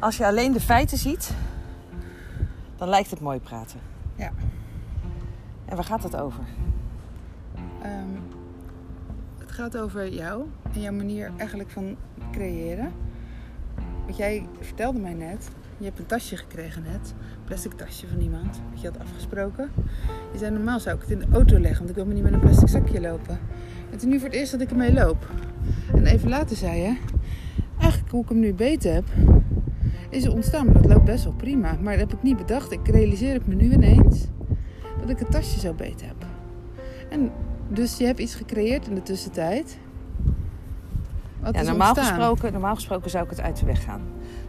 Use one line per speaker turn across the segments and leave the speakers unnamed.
Als je alleen de feiten ziet, dan lijkt het mooi praten.
Ja.
En waar gaat het over?
Ehm, het gaat over jou en jouw manier eigenlijk van creëren. Want jij vertelde mij net, je hebt een tasje gekregen net. Een plastic tasje van iemand, dat je had afgesproken. Je zei normaal zou ik het in de auto leggen, want ik wil me niet met een plastic zakje lopen. En het is nu voor het eerst dat ik ermee loop. En even later zei je, eigenlijk hoe ik hem nu beter heb, is ontstaan. Maar dat loopt best wel prima. Maar dat heb ik niet bedacht. Ik realiseer het me nu ineens dat ik het tasje zo beter heb. En dus je hebt iets gecreëerd in de tussentijd. Wat
Ja, normaal,
ontstaan?
gesproken, normaal gesproken zou ik het uit de weg gaan.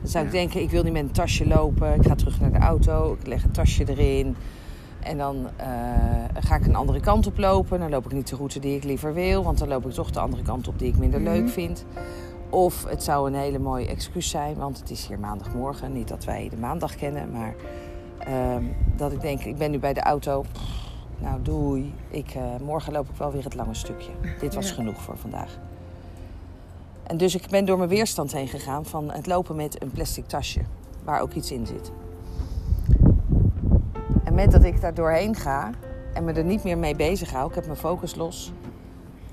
Dan zou ik denken, ik wil niet met een tasje lopen. Ik ga terug naar de auto. Ik leg een tasje erin. En dan eh, ga ik een andere kant op lopen. Dan loop ik niet de route die ik liever wil. Want dan loop ik toch de andere kant op die ik minder
Mhm.
leuk vind. Of het zou een hele mooie excuus zijn. Want het is hier maandagmorgen. Niet dat wij de maandag kennen. Maar ehm, dat ik denk, ik ben nu bij de auto. Nou, doei. Ik, eh, morgen loop ik wel weer het lange stukje. Dit was
Ja.
genoeg voor vandaag. En dus ik ben door mijn weerstand heen gegaan van het lopen met een plastic tasje. Waar ook iets in zit. En met dat ik daar doorheen ga en me er niet meer mee bezig hou. Ik heb mijn focus los.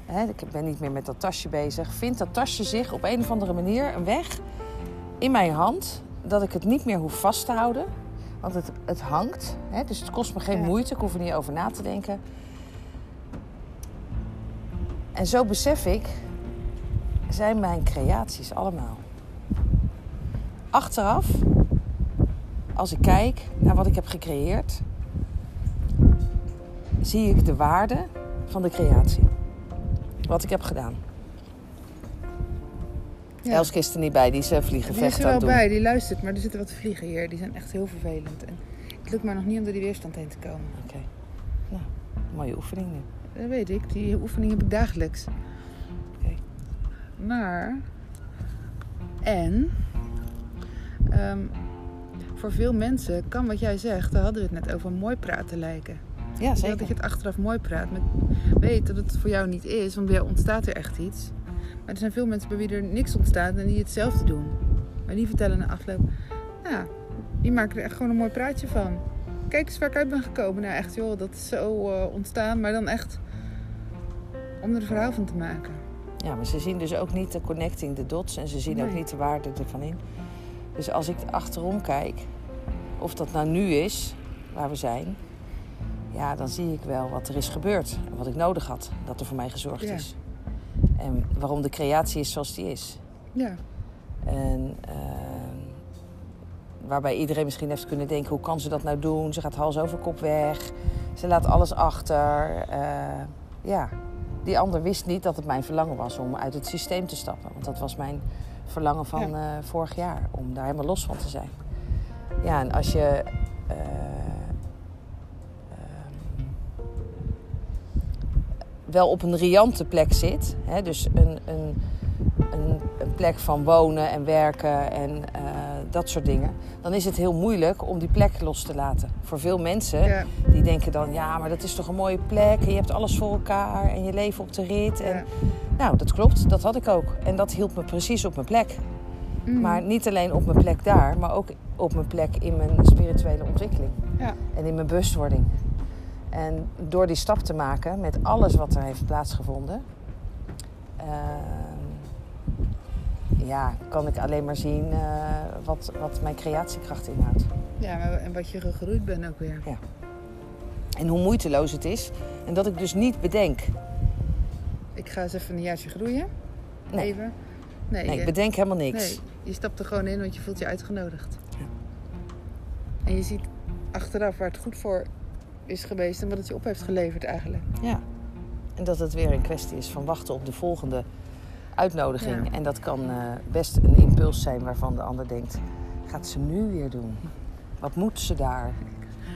Hè, ik ben niet meer met dat tasje bezig. Vindt dat tasje zich op een of andere manier een weg in mijn hand. Dat ik het niet meer hoef vast te houden. Want het, het hangt. Hè, dus het kost me geen
Ja.
moeite. Ik hoef er niet over na te denken. En zo besef ik, zijn mijn creaties allemaal. Achteraf, als ik kijk naar wat ik heb gecreëerd, zie ik de waarde van de creatie. Wat ik heb gedaan.
Ja.
Elske is er niet bij, die is eh, vliegen
Die is er
aan
wel
doen.
bij, die luistert. Maar er zitten wat vliegen hier. Die zijn echt heel vervelend. En het lukt mij nog niet om door die weerstand heen te komen.
Oké. Nou, mooie oefening nu.
Dat weet ik. Die oefening heb ik dagelijks.
Oké.
Maar... En... ehm, voor veel mensen kan wat jij zegt, daar hadden we het net over, mooi praten lijken.
Ja, zeker.
Dat je het achteraf mooi praat. Met, weet dat het voor jou niet is, want bij jou ontstaat er echt iets. Maar er zijn veel mensen bij wie er niks ontstaat en die hetzelfde doen. Maar die vertellen na afloop, ja, die maken er echt gewoon een mooi praatje van. Kijk eens waar ik uit ben gekomen. Nou echt joh, dat is zo eh, ontstaan. Maar dan echt om er een verhaal van te maken.
Ja, maar ze zien dus ook niet de connecting the dots en ze zien ook niet de waarde ervan in. Dus als ik achterom kijk, of dat nou nu is, waar we zijn, ja, dan zie ik wel wat er is gebeurd en wat ik nodig had, dat er voor mij gezorgd
Ja.
is. En waarom de creatie is zoals die is.
Ja,
En ehm, waarbij iedereen misschien heeft kunnen denken: hoe kan ze dat nou doen? Ze gaat hals over kop weg. Ze laat alles achter. Eh, ja, die ander wist niet dat het mijn verlangen was om uit het systeem te stappen. Want dat was mijn verlangen van eh, vorig jaar, om daar helemaal los van te zijn. Ja, en als je. eh, wel op een riante plek zit, hè, dus een, een, een, een plek van wonen en werken en eh, dat soort dingen, dan is het heel moeilijk om die plek los te laten. Voor veel mensen
ja,
die denken dan, ja, maar dat is toch een mooie plek en je hebt alles voor elkaar en je leven op de rit. En,
ja.
Nou, dat klopt, dat had ik ook. En dat hield me precies op mijn plek.
Mm.
Maar niet alleen op mijn plek daar, maar ook op mijn plek in mijn spirituele ontwikkeling
Ja,
en in mijn bewustwording. En door die stap te maken met alles wat er heeft plaatsgevonden, ehm, ja, kan ik alleen maar zien eh, wat, wat mijn creatiekracht inhoudt.
ja en wat je gegroeid bent ook weer.
En hoe moeiteloos het is. En dat ik dus niet bedenk.
Ik ga eens even een jaartje groeien.
Nee.
Even. Nee,
Nee, ik bedenk helemaal niks.
Nee, je stapt er gewoon in, want je voelt je uitgenodigd.
Ja.
En je ziet achteraf waar het goed voor is geweest en wat het je op heeft geleverd eigenlijk.
Ja. En dat het weer een kwestie is van wachten op de volgende uitnodiging.
Ja.
En dat kan eh, best een impuls zijn waarvan de ander denkt: gaat ze nu weer doen? Wat moet ze daar?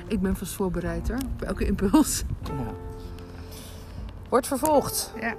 Ik ben vast voorbereid hoor, op elke impuls.
Nou. Wordt vervolgd.
Ja.